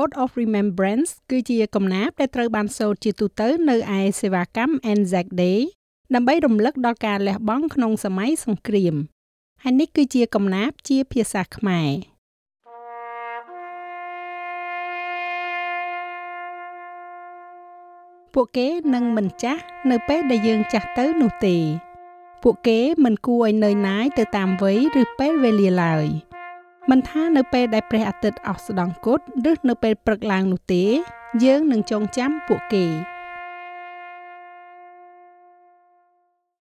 Oath of Remembrance គឺជាកំណាព្យដែលត្រូវបានសូត្រជាទូទៅនៅឯសេវាកម្ម Anzac Day ដើម្បីរំលឹកដល់ការលះបង់ក្នុងសម័យសង្គ្រាមហើយនេះគឺជាកំណាព្យជាភាសាខ្មែរពួកគេនឹងមិនចាស់នៅពេលដែលយើងចាស់ទៅនោះទេ ពួកគេមិនគួរឲ្យនឿយណាយទៅតាមវ័យឬពេលវេលាឡើយ មិនថានៅពេលដែលព្រះអាទិត្យអស្តង្គតឬនៅពេលព្រឹកឡើងនោះទេ យើងនឹងចងចាំពួកគេ។